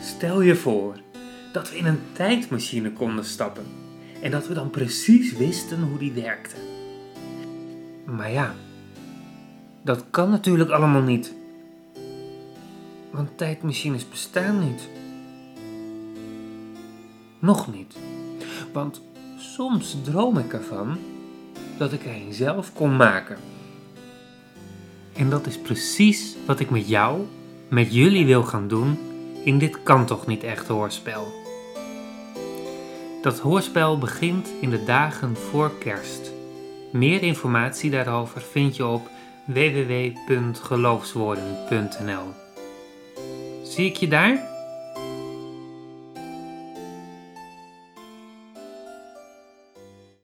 Stel je voor dat we in een tijdmachine konden stappen en dat we dan precies wisten hoe die werkte. Maar ja, dat kan natuurlijk allemaal niet. Want tijdmachines bestaan niet. Nog niet. Want soms droom ik ervan dat ik er een zelf kon maken. En dat is precies wat ik met jou, met jullie wil gaan doen in dit kan toch niet echt hoorspel. Dat hoorspel begint in de dagen voor kerst. Meer informatie daarover vind je op www.geloofswoorden.nl. Zie ik je daar?